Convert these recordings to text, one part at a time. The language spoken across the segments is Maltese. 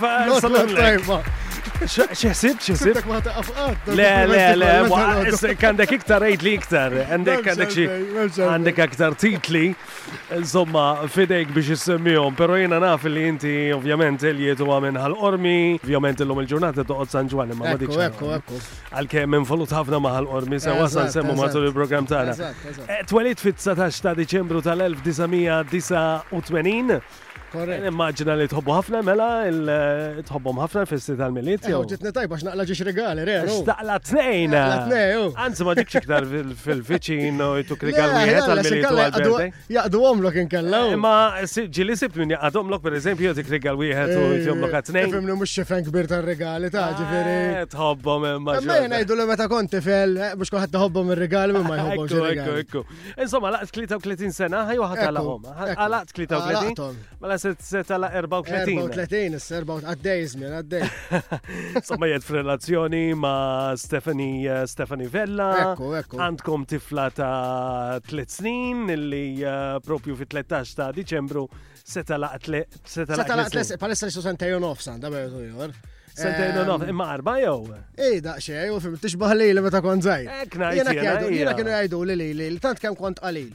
Lodwa tajba. Xesib, xesib. Dak ma taqafqat. Le, le, le, għandek iktar għid li iktar. Għandek għandek xie. Għandek iktar titli. Insomma, fidejk biex jissemmijom. Pero jena naf li inti ovvjament il-jietu għamin għal-ormi. Ovvjament il-lum il-ġurnata toqgħod San Ġwanni ma madik. Ekku, ekku. Għal-kem involut ħafna maħal ormi se wasan semmu matul il-program tagħna. Eh, Twelit fit-19 ta' Diċembru tal-1989. Korrett. Immaġina li tħobbu ħafna mela tħobbhom ħafna l-festi tal-miliet. Jew ġitni tajba x'naqla ġiex regali, re. X'taqla tnejn. Anzi ma ġibx iktar fil-viċin u jtuk regal wieħed tal-miliet tal-birthday. Jaqdu omlok inkella. Eh, ma ġili sibt minn jaqdu omlok pereżempju jgħodik regal wieħed u eh, jomlok tnejn. Fimni mhux xifen kbir tar-regali ta' ah, ġifieri. Eh, tħobbhom imma. Ma jgħidu li meta konti fel, mhux kulħadd tħobbhom ir-regali ma jħobbhomx ir-regali. Insomma, laqt 33 sena, ħaj waħat għala għom. Għalaqt 33. Mela se tala 34. 34, s-serba għaddej zmin, għaddej. Insomma, jed f-relazzjoni ma Stephanie eh, Stephanie Vella. Ekku, ekku. Għandkom tifla ta' 3 snin li eh, propju fi 13 ta' Diċembru se tala għatle. Se tala għatle, palessa li susan tejon ofsan, da' bħedu jor. Sentejn u nof, imma arba jew? Ej, daqxej, u fim, tixbaħ li li meta kont zaħi. Ekna, jena kienu jajdu li li li, tant kem kont qalil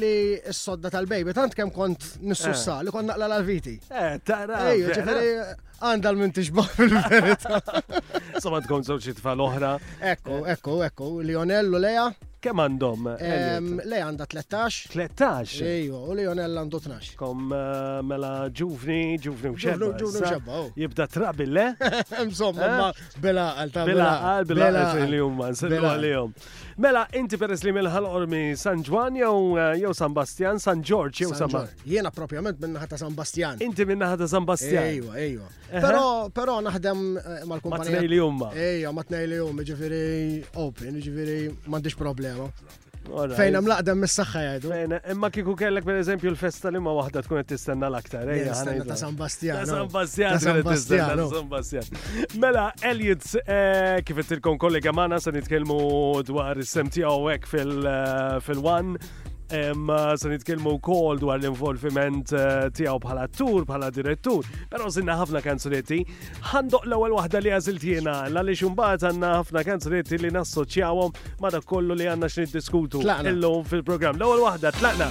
li s-sodda tal-bejbi, tant kem kont nissussa, eh. li kont naqla l-viti. Eh, tara. Ej, ġifiri, għandal minn tixbaħ fil-verita. Sama tkun zewċi tfal oħra. Ekku, ekku, ekku, Lionel u Leja. Kemm għandhom? Ehm, le għandha 13. 13? Ejju, u Lionel għandu 12. Kom eh, mela ġuvni, ġuvni u xebba. Ġuvni u xebba, oh. Jibda trabi le? Insomma, eh? ma bela għal ta' bela għal bela għal li jumma, nsellu għal-jom. Mela, inti peress li mill-ħal ormi San Ġwan jew eh, San Bastian, San Ġorġ jew San Jena propjament minnaħat ta' San Bastian. Inti minnaħat ta' San Bastian. Ejju, ejju. Pero, pero naħdem eh, mal-kumpanija. Matnej li jumma. Ejja, matnej li jumma, ġifiri open, ġifiri mandiġ problema. Fejn hemm laqdem mis-saħħa jgħidu. Fejn imma kieku kellek pereżempju l-festa li ma waħda tkun qed tistenna l-aktar. Ejja, ħanejdu. Ta' San Bastian. Ta' San Bastian. Ta' San Bastian. Mela, Elliot, eh, kif ittilkom kollega magħna se nitkellmu dwar is-sem tiegħu hekk fil-one. Eh, se nitkellmu wkoll dwar l-involviment eh, tiegħu bħala attur, bħala direttur, però żinna ħafna kanzunetti. Ħandoq l-ewwel waħda li għażilt jiena għaliex imbagħad għandna ħafna kanzunetti li nassoċjawhom ma' dak kollu li għandna x'niddiskutu illum fil-programm. L-ewwel waħda tlaqna.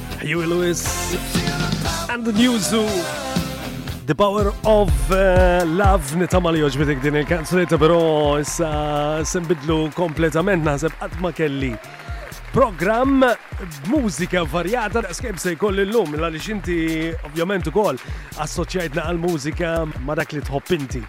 Huey Lewis and the New Zoo. The Power of uh, Love nitama li joġbitik din il-kanzunetta pero issa sembidlu kompletament naħseb qatt ma kelli program b'mużika varjata daqskemm se jkoll illum l għaliex inti ovvjament ukoll assoċjajtna għal mużika ma dak li tħobb inti.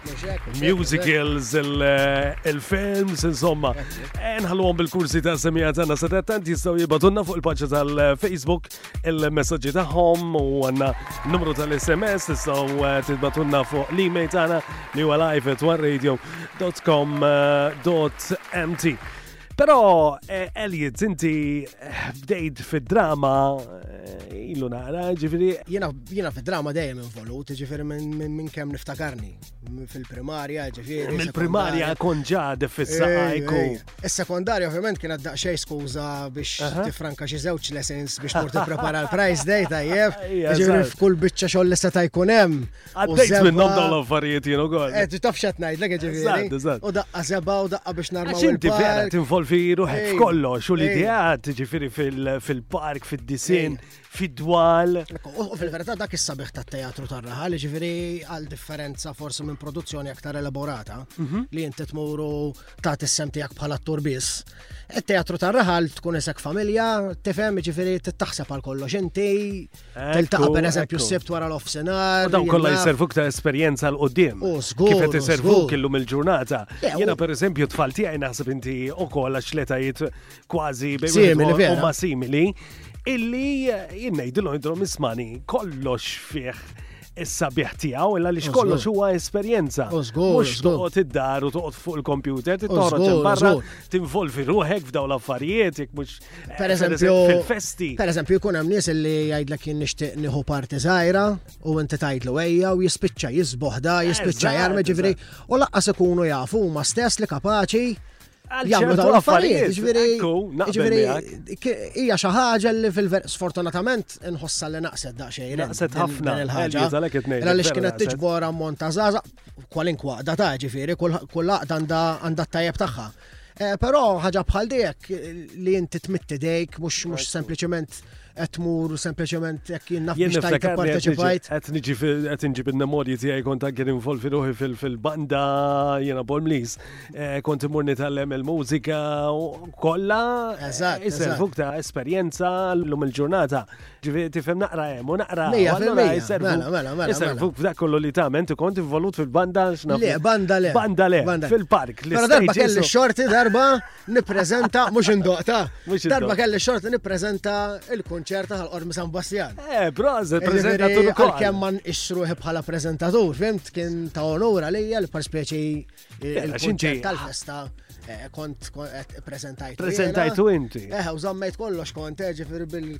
Musicals, il-films, insomma. Eh, nħalluhom bil-kursi ta' semija tagħna sa tant jistgħu jibatunna fuq il-paġġa tal-Facebook il-messaġġi tagħhom u għandna numru tal-SMS tistgħu eh, titbatunna fuq l-email tagħna li huwa live@radio.com.mt. Eh, Però Elliot, inti bdejt fid-drama ilu naqra, ġifieri. Jiena fid-drama dejjem involut, ġifieri minn kemm niftakarni. fil-primarja, ġifiri. Mill-primarja kon ġad fis-saqajk. Is-sekondarja ovvjament kienet daqxej skuża biex tifranka xi żewġ lessons biex mur prepara l-prize day tajjeb. Ġifiri f'kull biċċa xogħol li seta' jkun hemm. Għaddejt minnhom dawn l-affarijiet jien ukoll. Eh, qed taf x'qed ngħidlek ġifiri. U daqqa seba' u daqqa biex narma. Inti vera tinvolvi ruħek f'kollox u l-idea ġifiri fil-park, fid-disin. fid-dwal. U fil-verità dak is-sabiħ tat-teatru tar-raħal, ġifieri għal differenza forsi minn produzzjoni aktar elaborata mhm. li inti tmuru ta' tissem tiegħek bħala attur biss. Il-teatru tar-raħal tkun isek familja, tifhem ġifieri tittaħseb għal kollox inti, tiltaqa' pereżempju s-sibt wara l-offsinar. Dawn kollha jservu ta' esperjenza l qudiem U żgur. Kif qed iservu illum il-ġurnata. Jiena pereżempju tfal tiegħi naħseb inti ukoll għax letajiet kważi simili vera. Huma simili illi jinnejdilhom jidhom ismani kollox fih is-sabiħ tiegħu illa li xkollox huwa esperjenza. Mhux toqgħod id-dar u toqgħod fuq il-kompjuter, tittoħroġ il-barra, tinvolvi ruħek f'daw l-affarijiet, jekk mhux eh, pereżempju fil-festi. Pereżempju jkun hemm nies li jgħidlek jien nixtieq nieħu parti żgħira u inti tgħidlu ejja u jispiċċa jisboħda, jispiċċa jarme ġifri u laqqas ikunu jafu huma stess li kapaċi Jagħmlu dawn l-affarijiet, ġifieri. Ġifieri hija xi ħaġa li fil-ver sfortunatament inħossha li naqset daqsxejn. Naqset ħafna il-ħaġa. Għaliex kienet tiġbor ammont ta' żgħażagħ kwalinkwa għaqda ta' ġifieri kull għaqda għandha tajjeb tagħha. Eh, però ħaġa bħal dejk li inti tmitti dejk mhux sempliċement qed tmur sempliċement jekk jien naf biex tajt parteċipajt. Qed niġi qed inġib il-memorji tiegħi kont anke involvi ruħi fil-banda jiena Paul Mlis. Eh, kont imur nitgħallem il-mużika kollha. Eżatt. Eh, Iservuk ta' esperjenza llum il-ġurnata. Ġifi tifhem naqra hemm u naqra. Mela, mela, mela, mela. Iservuk f'dak kollu li ta' menti kont involut fil-banda x'naf. Le, banda le. Banda le. Fil-park. Darba kelli xorti darba nippreżenta mhux indoqta. Darba kelli xort li nippreżenta il-kunċert ta' Qormi San Bastjan. Eh, prożet, preżentatur ukoll. Kemm ma nqixruħi bħala preżentatur, fimt kien ta' onur għalija li perspeċi eh, il-kunċert tal-festa eh, kont preżentajtu. Preżentajtu inti. Eh, u żammejt kollox kont eh, ġifieri bil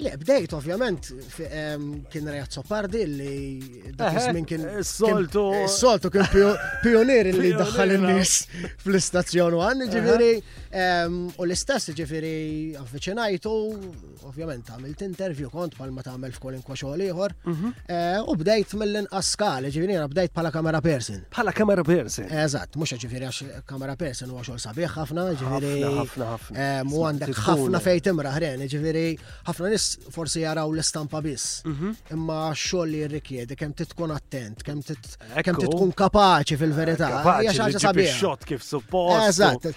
Le, bdejt, ovvjament, kien Rejat Sopardi li dak eh, iż-żmien kien. Soltu. Soltu kien pionier li daħħal in-nies fl-istazzjon u għan, ġifiri, u l-istess ġifiri avviċinajtu, ovvjament, għamilt intervju kont palma tagħmel f'kolinkwa xogħol ieħor. Mhm. Eh, u bdejt mill-inqas skali, ġifiri, bdejt bħala kamera person. Bħala kamera person. Eżatt, mhux ġifiri għax Kamera person huwa xogħol sabiħ ħafna, ġifieri. Ħafna ħafna. Eh, mu għandek ħafna fejn timra ħren, ġifieri ħafna nis forsi jaraw l-istampa biss. Mhm. Imma xogħol li jirrikjedi kemm titkun attent, kemm titkun kapaċi fil-verità. Hija xi ħaġa sabiħ. Xott kif suppost. Eżatt.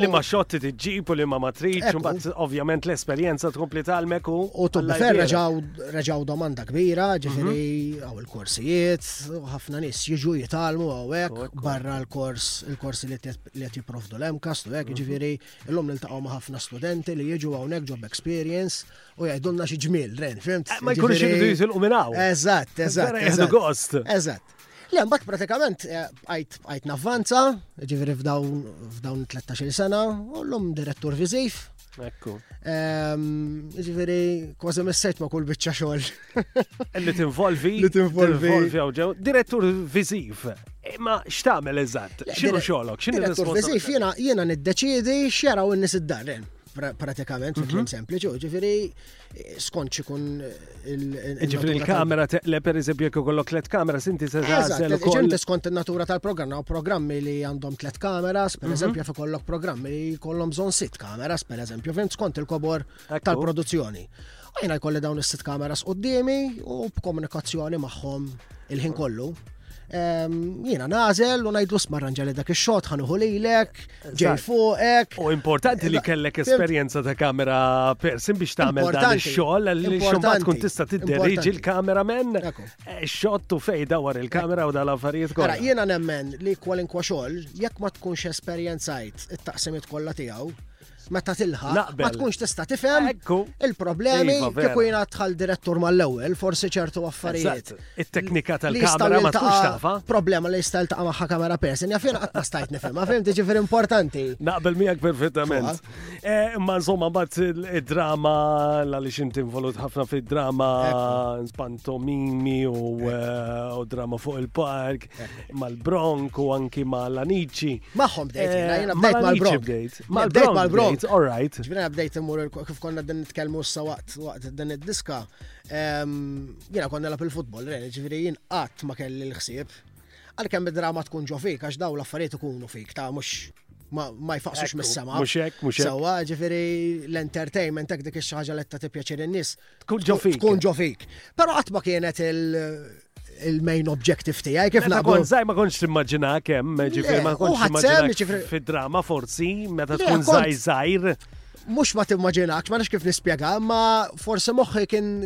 Li ma xott tiġġib u li ma matriċ, imbagħad ovvjament l-esperjenza tkompli talmek u. U tubbi ferra ġaw domanda kbira, ġifieri mhm. korsijiet, ħafna nis jiġu jitalmu għawek, barra l-kors, il-kors li qed jipprovdu l-MCAS, u hekk mhm. ġifieri illum niltaqgħu ma' ħafna studenti li jiġu hawnhekk job experience u jgħidulna xi ġmiel, ren, fimt? Eh, ma jkunux iridu jitilqu minn hawn. Eżatt, eżatt. Eżatt gost. Eżatt. Le, mbagħad pratikament eh, għajt għajt navvanza, ġifieri f'dawn 13-il sena, u llum direttur viżiv, Ekku. Ehm, ġifiri, kważi messajt ma kull bicċa xogħol. Li tinvolvi. Li tinvolvi. Direttur viżiv. Ma x'tagħmel eżatt? X'inhu xogħolok? X'inhu Direttur viżiv jiena jiena niddeċiedi x'jaraw in-nies id-dar pratikament fi klim mhm. sempliċi, ġifiri skont xikun il- Ġifri l-kamera teqle per eżempju jekk ikollok tlet kamera sinti se tażel ukoll. Ġenti skont in-natura tal-programm u programmi li għandhom tlet kameras, per mhm. eżempju jekk ikollok programmi li jkollhom bżonn sitt kameras, per eżempju, fim skont il-kobor tal-produzzjoni. Għajna jkolli dawn is-sitt kameras qudiemi u b'komunikazzjoni magħhom il-ħin kollu. Ehm, jiena nażel u ngħidlu smarranġa li dak ix-xogħod ħanuħu lilek. ġej fuqek. U importanti li kellek esperjenza ta' kamera persin biex tagħmel dan ix-xogħol li xogħol tkun tista' tidderieġi l-kameraman eh, xott u fejda war il-kamera u dal-affarijiet kollha. Jiena nemmen li kwalinkwa xogħol jekk ma tkunx esperjenzajt it-taqsimiet kollha tiegħu, meta tilħaq ma tkunx tista' tifhem il-problemi iva, kieku jiena dħal direttur mal-ewwel, forsi ċertu affarijiet. it-teknika tal-kamera ma tkunx tafa. Problema li jista' jiltaqa' magħha kamera person, jaf jiena qatt ma stajt nifhimha, fim tiġifier importanti. Naqbel miegħek perfettament. Eh, imma insomma mbagħad id-drama għaliex inti involut ħafna fid-drama spantomimi eh, u drama fuq il-park mal-Bronk u anki mal-Anici. Magħhom bdejt eh, jiena bdejt mal-Bronk. Bdejt mal-Bronk, all right. Ġifieri bdejt immur kif konna din nitkellmu s-sawaqt waqt din id-diska. Jena konna nilgħab il-futbol, ġifieri jien qatt ma kelli l-ħsieb. Għalkemm id-drama tkun ġo fik għax daw l-affarijiet ikunu fik ta' mhux ma jfaqsux mis-sema. Mhux hekk, mhux hekk. Sewwa, ġifieri l-entertainment hekk dik ix-xi ħaġa li ta' tippjaċir in-nies. Tkun ġo fik. Tkun ġo fik. Però qatt ma kienet il- il-main objective tiegħi kif naqbel. Kont żgħir ma kontx timmaġina kemm, ġifieri ma kontx timmaġina fid-drama forsi meta tkun żgħir żgħir. Mhux ma timmaġinakx, ma nafx kif nispjega, ma forsi moħħi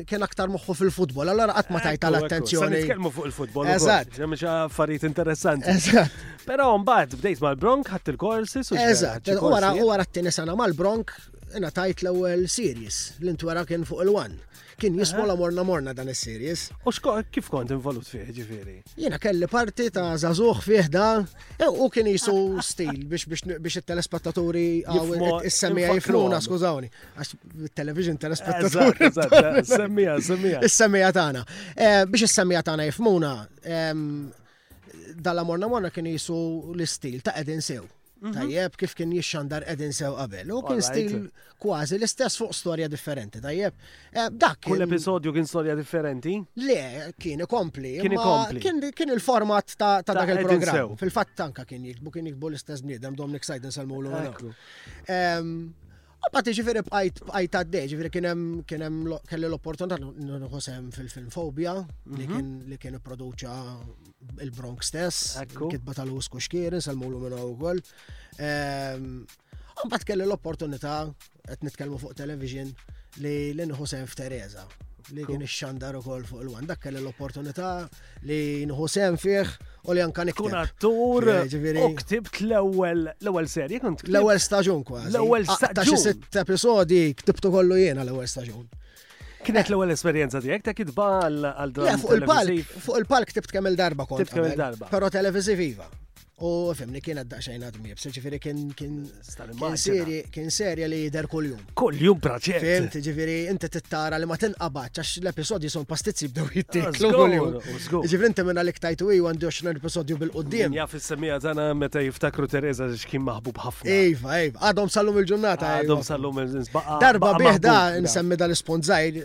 kien aktar moħħu fil-futbol, allora qatt ma tajta l-attenzjoni. Nitkellmu fuq il-futbol. Eżatt. Hemm xi affarijiet interessanti. Eżatt. Però mbagħad bdejt mal-Bronk ħadd il-korsi su. Eżatt. Wara wara t-tieni sena mal-Bronk ingħatajt l-ewwel series l-intwera kien fuq il-one. Kien jismu la morna morna dan is-series. U kif kont involut fih ġifieri? Jiena kelli parti ta' zazuħ fih da e, u kien jisu stil biex it-telespettaturi is-semija jifluna, skużawni. Għax television telespettaturi. Semija, semija. Is-semija tagħna. E, biex is-semija tagħna jifmuna, dalla morna morna kien jisu l-istil ta' edin sew. Mhm. Tajjeb, kif kien jixxandar edin sew qabel. U kien stil kważi l-istess fuq storja differenti, tajjeb. Eh, dak Kull episodju kien storja differenti? Le, kien ikompli. Kien ikompli. Kien il-format ta' dak il-programm. Fil-fatt tanka kien jikbu, kien jikbu l-istess bniedem, Dominic Sajden salmu l U bat ġifiri bqajt bqajt għaddej, ġifiri kienem kienem kelli l-opportunità nħosem fil-film Fobia li mhm. kien li kien produċa il-Bronx stess, kitba tal-us kuxkieri, salmulu minna u għol. Ehm, u bat kelli l-opportunità, għet nitkelmu fuq television, li l-inħosem f'Tereza, li kien xandar u kol fuq il-wan. Dak kelli l-opportunità li nħu sem fih u li anka nikteb. Kun attur u ktibt l-ewwel l-ewwel serje kont l-ewwel staġun kważi. L-ewwel staġun. Ta' xi sitt episodi ktibtu kollu jiena l-ewwel staġun. Kienet l-ewwel esperjenza tiegħek ta' kitba għal dram. Fuq il-palk, fuq il-palk tibt kemm il-darba kont. Tibt kemm il-darba. Però televiżiv iva. U fimni kienet daqsxejn għadmieb, ġifiri kien kien kien serja li jider kull-jum. Kull-jum praċet. Fimt, ġifiri inti tittara li ma tinqabad, għax l-episodji son pastizzi bdew jittiklu kull-jum. Ġifiri inti minna li ktajtu i għandi 20 episodju bil-qoddim. Ja fil-semija tana meta jiftakru Teresa li xkien maħbub ħafna. Iva, iva, għadhom sallum il-ġurnata. Għadhom sallum il-ġurnata. Darba biħda nsemmi dal-isponzajr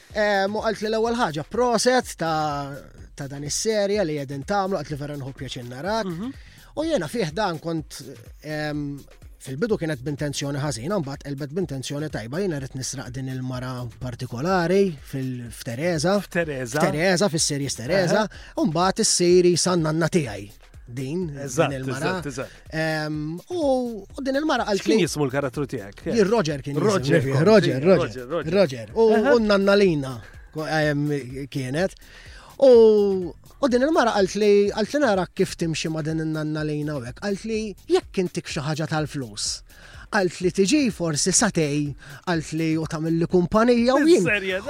Ehm, u għalt li l-ewwel ħaġa proset ta' dan is-serja li qegħdin tagħmlu għalt li vera nħu pjaċin narak. Mhm. U jiena fih dan kont ehm, fil-bidu kienet b'intenzjoni ħażina, mbagħad qelbet b'intenzjoni tajba jiena rrid nisraq din il-mara partikolari fil-Tereza. F'Tereza. Tereza, fis-serjes Tereza, u mbagħad issir jisan nanna tiegħi. din, din il-mara. U din il-mara għal kien jismu l-karattru tijak? Jir Roger kien Roger, Roger, Roger, Roger. U nannalina kienet. U din il-mara għalt li għalt li nara kif timxi ma din il-nannalina u għek, għalt li jekk intik xaħġa tal-flus. Qalt li tiġi forsi satej, qalt li u tagħmilli kumpanija u jien.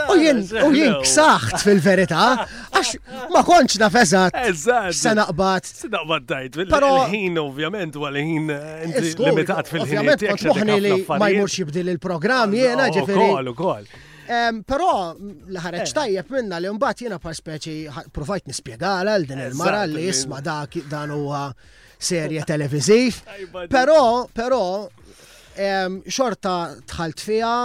U jien u jien ksaħt fil-verità għax ma kontx naf eżatt. Eżatt. Se naqbad. Se naqbad tajt. Però ħin ovvjament u ħin eh, limitat fil-ħin. Ovvjament kont moħni li ma jmurx jibdil il-programm jiena ġifieri. Ukoll ukoll. Però l ħareġ eh. tajjeb minna li mbagħad jiena par speċi provajt nispjegala għal din il-mara li jisma' dak dan huwa serje televiżiv, però però xorta tħalt fiha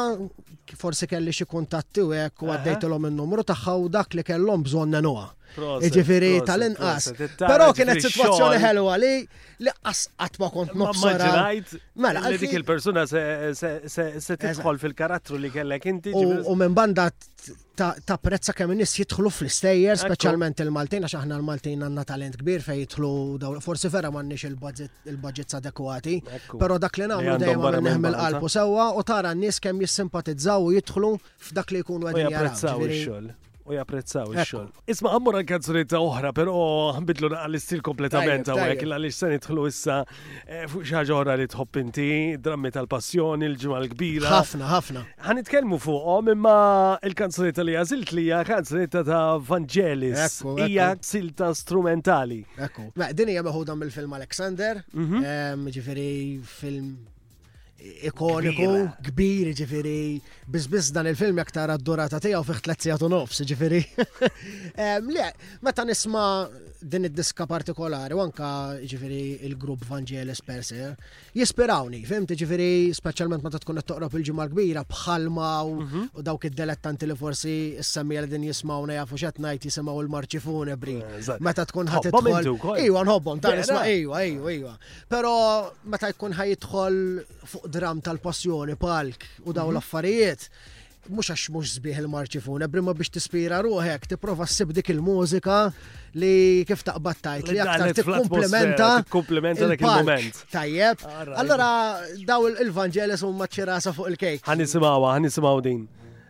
forsi kelli xi kuntatti u hekk u għaddejtilhom in-numru tagħha u dak li kellhom bżonn nenuha. Iġifieri tal-inqas. Però kienet sitwazzjoni ħelwa li li qatt ma kont nobsora. Mela, għal dik il-persuna se tidħol fil-karattru li kellek inti. U minn banda tapprezza kemm in-nies jidħlu fl-istejjer, speċjalment il-Maltin, għax aħna l-Maltin għandna talent kbir fejn jidħlu dawn. Forsi vera m'għandniex il-budgets adekwati, però dak li nagħmlu dejjem barra minn qalbu sewwa u tara n-nies kemm jissimpatizzaw u jidħlu f'dak li jkunu qegħdin jaraw u japprezzaw ix-xogħol. Isma' għammur għal kanzunetta oħra, però nbidlu naqal istil kompletament hawnhekk il għaliex se nidħlu issa Eh, fuq xaġa oħra li tħobb inti, drammi tal-passjoni, il-ġimgħa l-kbira. Ħafna, ħafna. Ħan nitkellmu fuqhom imma il-kanzunetta li għażilt li hija kanzunetta ta' Vangelis. Hija silta strumentali. Ekku. Din hija meħuda mill-film Alexander, mhm. ġifieri film ikoniku, kbir, ġifiri, bizbiz dan il-film jek tara d-durata tijaw fiħ tletzija u nofs, ġifiri. Le, meta nisma din id-diska partikolari, wanka ġifiri il-grupp Vangelis per se, jispirawni, fimti ġifiri, specialment meta tkun qed toqrob il-ġimgħa kbira bħalma mhm. u dawk id-delettanti li forsi s-semmi li din jismawna jafu x'qed ngħid jisimgħu l-marċi funebri. Eh, meta tkun ħadd Iwa nħobbhom, ta' nisma' iwa, iwa, iwa. Pero meta jkun ħajidħol fuq dram tal-passjoni, palk u daw mhm. l-affarijiet, mux għax mux zbieħ il-marċifuna, brimma biex tispira ruħek, tiprofa s-sib dik il-mużika li kif taqbad tajt li aktar tikkumplementa komplementa dak il-moment. Tajjeb. Allora daw il-Vangelis u maċċirasa fuq il-kejk. Għan nisimawa, għan nisimaw din.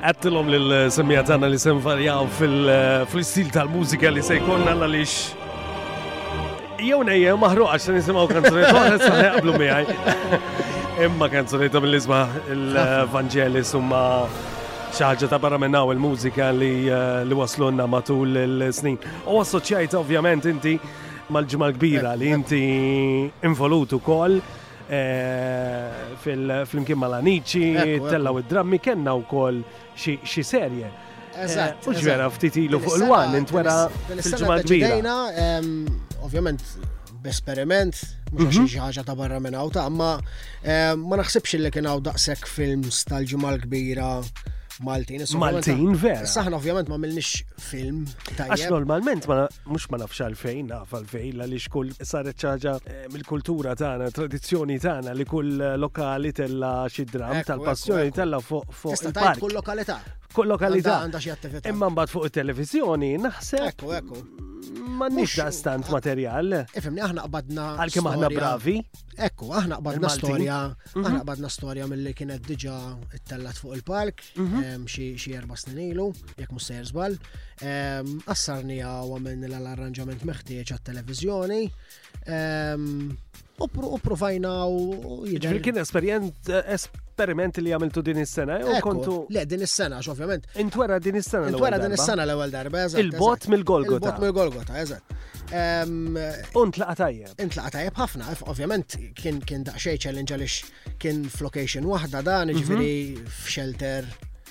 għattilom l-semmija tagħna li sem varjaw fil-istil tal-mużika li se jkollna għaliex jew nejja maħruq għax nisimgħu kanzuniet oħra se jaqblu miegħi. Imma kanzuniet mill isma l-Vanġeli summa ċaġa ta' barra minnaw il-mużika li eh, li waslunna matul il-snin. U assoċjajt ovvjament inti mal-ġimgħa kbira li inti involut ukoll. flimkien mal-Anici, tellaw id-drammi, kellna wkoll xi serje. Eżatt. U ġvera ftit ilu fuq il-wan, intwera fil-ġimgħa kbira. Ovvjament, b'esperiment, mhux mhm. xi ħaġa ta' barra minn hawn ta' ma ma naħsibx li kien hawn daqshekk films tal-ġimgħa l-kbira Maltin. Maltin, vera. Saħna ovvjament ma milnix film. Għax normalment ma mhux ma nafx għalfejn, naf għalfejn, għaliex kull saret ċaġa eh, mill-kultura tagħna, tradizzjoni tagħna li kull lokali tella xi dram tal-passjoni tella fuq fuq. Tista' tgħid kull lokalità. Kull lokalità. Għandha xi attività. Imma mbagħad fuq it-televiżjoni naħseb. Ekku, ekku. M'għandniex da stant materjal. Ifimni aħna qbadna. Għalkemm aħna bravi. Ekku, aħna qbadna storja Mhm. Aħna qbadna storja mill-li kienet diġa tellat fuq il-palk, mhm. xie erba snin ilu, jek mus sejr zbal. Assarni għaw għamen l-arranġament meħtieġ għat-televizjoni. U provajna u jidher. Kien esperjent eh, esperiment li għamiltu din is-sena u kontu. Le, din is-sena, ovvjament. Intwera din is-sena. Intwera din is-sena l-ewwel darba, eżatt. Il-bot mill-Golgota. Il-bot mill-Golgota, eżatt. Unt laqa tajja. Intlaqa tajjeb ħafna, ovvjament kien kien daqsxej challenge għaliex kien f'location waħda dan, mhm. ġifieri f'shelter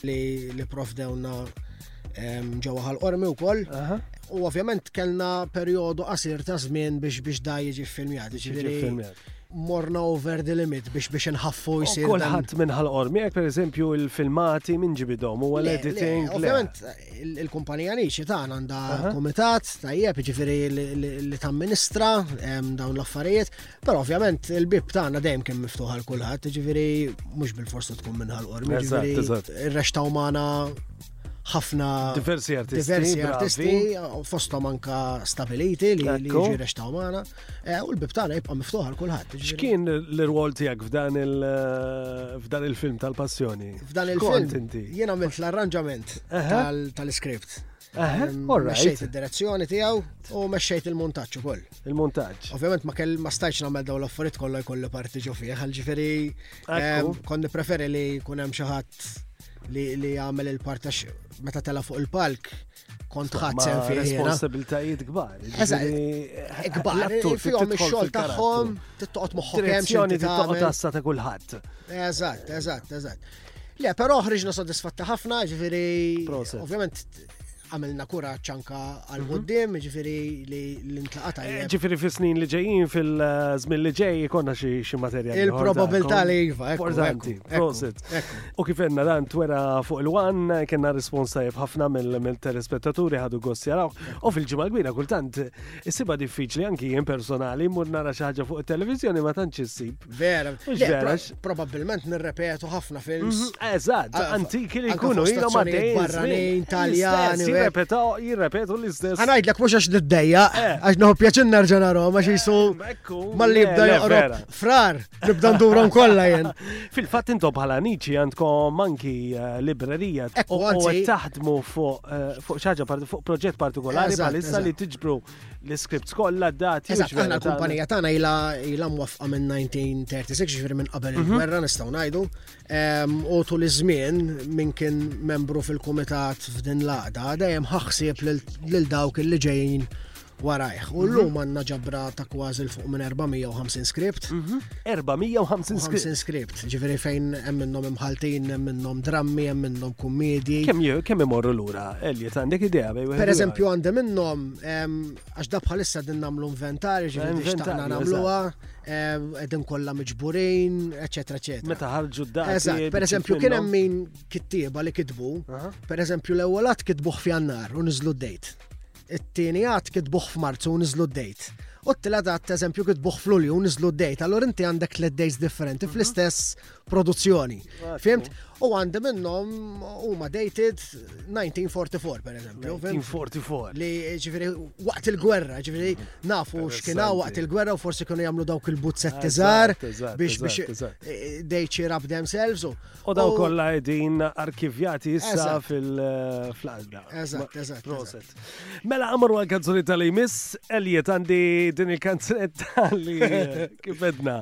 li li provdewna ġewwa ħal-qormi wkoll. U ovvjament kellna perjodu qasir ta' żmien biex biex da jiġi filmjat, ġifieri morna over the limit biex biex nħaffu jisir. Kolħat minn ħal-qormi, per eżempju il-filmati minn ġibidom u għal-editing. Ovvjament, il-kumpanija Niċi ta' għanda komitat tajjeb ġifiri li ta' ministra dawn l-affarijiet, pero ovvjament il-bib ta' għanda dejjem kien miftuħ għal kulħadd, ġifiri mux bil-forsa tkun minnħal qormi, ġifiri il-rexta umana ħafna diversi artisti, diversi artisti fostom anka stabiliti li ġi rexta umana. Eh, u l-bib tagħna jibqa' miftuħ għal kulħadd. X'kien l-irwol tiegħek f'dan eh, il-film tal-passjoni? F'dan il-film jien għamilt l-arranġament tal-iskript. Mexxejt id-direzzjoni tiegħu u mexxejt il-montaġġ ukoll. Il-montaġġ. Ovvjament ma kell ma stajtx nagħmel dawn l-affarijiet kollha jkollu parti ġo fih, għal ġifieri eh, konni preferi li jkun hemm xi ħadd li jagħmel il-partax meta tela fuq il-palk. il palk kont ħadd sem fih. Responsabiltajiet kbar. Kbar, fihom ix-xogħol tagħhom, tittoqgħod moħħok hemm tittoqgħod tassa ta' kulħadd. Eżatt, eżatt, eżatt. Le, però ħriġna sodisfatta ħafna, ġifieri ovvjament għamilna kura ċanka għal mhm. qoddim ġifiri li l-intlaqata. Eh, ġifiri fi snin li ġejjin fil-żmien li ġej konna xi materjal. Il-probabilità li jiva. Importanti, prosit. U kif għenna dan twera fuq il-wan, kena respons tajf ħafna mill-telespettaturi ħadu gost jaraw. U fil-ġimgħa kbira kultant issiba diffiċli anki jien personali mur nara xi ħaġa fuq it-televiżjoni ma tantx issib. Vera. Probabbilment nirrepetu ħafna films. Mhm, eżatt, ah, antiki li jkunu ilhom għaddej. Barranin, Taljani. Jirrepetu l-istess. Għanajdlek mhux għax niddejja, eh. għax noħu pjaċin nerġa' narhom għax jisu eh, malli jibda joqrob frar. Nibda ndurom kollha jien. Fil-fatt intom bħala Niċi għandkom anki eh, librerija u taħdmu eh, fuq xaġa fuq proġett partikolari bħalissa li tiġbru l-scripts kollha dati. Eżatt, aħna kumpanija tagħna ilha ilha mwafqa minn 1936 ġifieri minn qabel mhm. il-gwerra nistgħu ngħidu. u tul iż-żmien min kien membru fil-kumitat f'din l-għaqda dejjem ħaħsib lil dawk li ġejjin warajh. U mhm. llum għandna ġabra ta' kważi l-fuq minn 450 script. 450 mhm. script. script, ġifieri fejn hemm minnhom imħaltin, hemm minnhom drammi, hemm minnhom kummedji. Kemm kemm imorru lura, Elliot, għandek idea bej Per eżempju għandi minnhom għax da bħalissa din nagħmlu inventari, ġifieri xtaqna nagħmluha. edin kollha miġburin, eċetera, eċetera. Meta ħarġu d dar Eżatt, per eżempju, kien hemm min kittieba li kitbu, per eżempju, l-ewwel għad kitbuh f'jannar u niżlu d-dejt. It-tieni għad kitbuh f'Marzu u niżlu d-dejt. U t-tila għad, eżempju, kitbuh f'Lulju u niżlu d-dejt. Allora inti għandek tliet dejs differenti mhm. fl-istess produzzjoni. Fimt? U għandi minnom huma dated 1944 per eżempju. 1944. Li ġifiri waqt il-gwerra, ġifiri nafu x'kien waqt il-gwerra u forsi kienu jagħmlu dawk il-buzzet tiżar biex biex eh, eh, they cheer up themselves. U daw kollha qegħdin arkivjati issa fil-flażda. Eh, eżatt, eżatt. Proset. Mela għamru għal kanzunetta li jmiss, Elliot għandi din il-kanzunetta li kif edna.